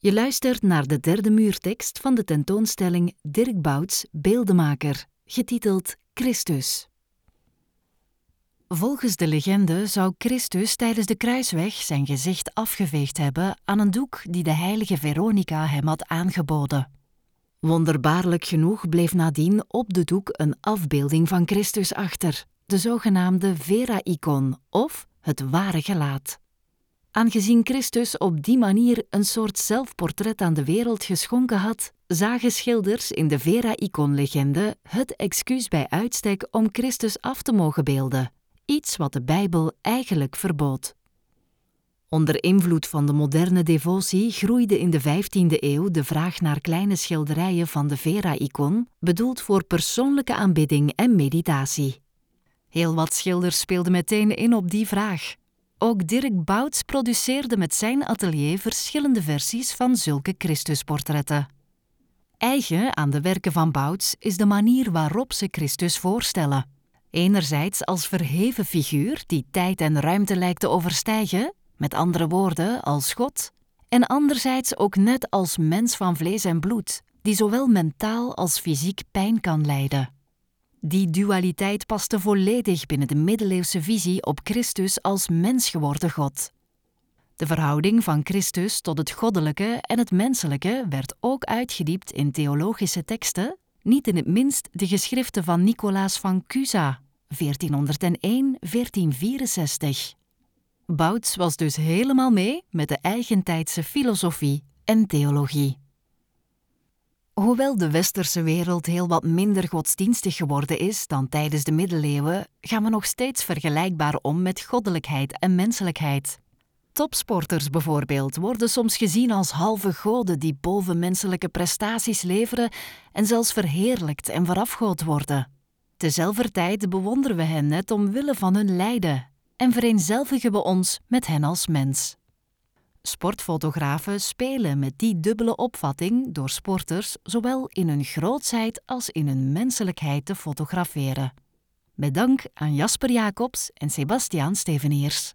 Je luistert naar de derde muurtekst van de tentoonstelling Dirk Bouts Beeldemaker, getiteld Christus. Volgens de legende zou Christus tijdens de kruisweg zijn gezicht afgeveegd hebben aan een doek die de heilige Veronica hem had aangeboden. Wonderbaarlijk genoeg bleef nadien op de doek een afbeelding van Christus achter, de zogenaamde Vera-icon of het ware gelaat. Aangezien Christus op die manier een soort zelfportret aan de wereld geschonken had, zagen schilders in de Vera-icon-legende het excuus bij uitstek om Christus af te mogen beelden, iets wat de Bijbel eigenlijk verbood. Onder invloed van de moderne devotie groeide in de 15e eeuw de vraag naar kleine schilderijen van de Vera-icon, bedoeld voor persoonlijke aanbidding en meditatie. Heel wat schilders speelden meteen in op die vraag. Ook Dirk Bouts produceerde met zijn atelier verschillende versies van zulke Christusportretten. Eigen aan de werken van Bouts is de manier waarop ze Christus voorstellen. Enerzijds als verheven figuur die tijd en ruimte lijkt te overstijgen, met andere woorden als God, en anderzijds ook net als mens van vlees en bloed, die zowel mentaal als fysiek pijn kan lijden. Die dualiteit paste volledig binnen de middeleeuwse visie op Christus als mens geworden God. De verhouding van Christus tot het goddelijke en het menselijke werd ook uitgediept in theologische teksten, niet in het minst de geschriften van Nicolaas van Cusa, 1401-1464. Bouts was dus helemaal mee met de eigentijdse filosofie en theologie. Hoewel de westerse wereld heel wat minder godsdienstig geworden is dan tijdens de middeleeuwen, gaan we nog steeds vergelijkbaar om met goddelijkheid en menselijkheid. Topsporters bijvoorbeeld worden soms gezien als halve goden die bovenmenselijke prestaties leveren en zelfs verheerlijkt en verafgood worden. Tezelfde tijd bewonderen we hen net omwille van hun lijden en vereenzelvigen we ons met hen als mens. Sportfotografen spelen met die dubbele opvatting door sporters zowel in hun grootsheid als in hun menselijkheid te fotograferen. Met dank aan Jasper Jacobs en Sebastiaan Steveneers.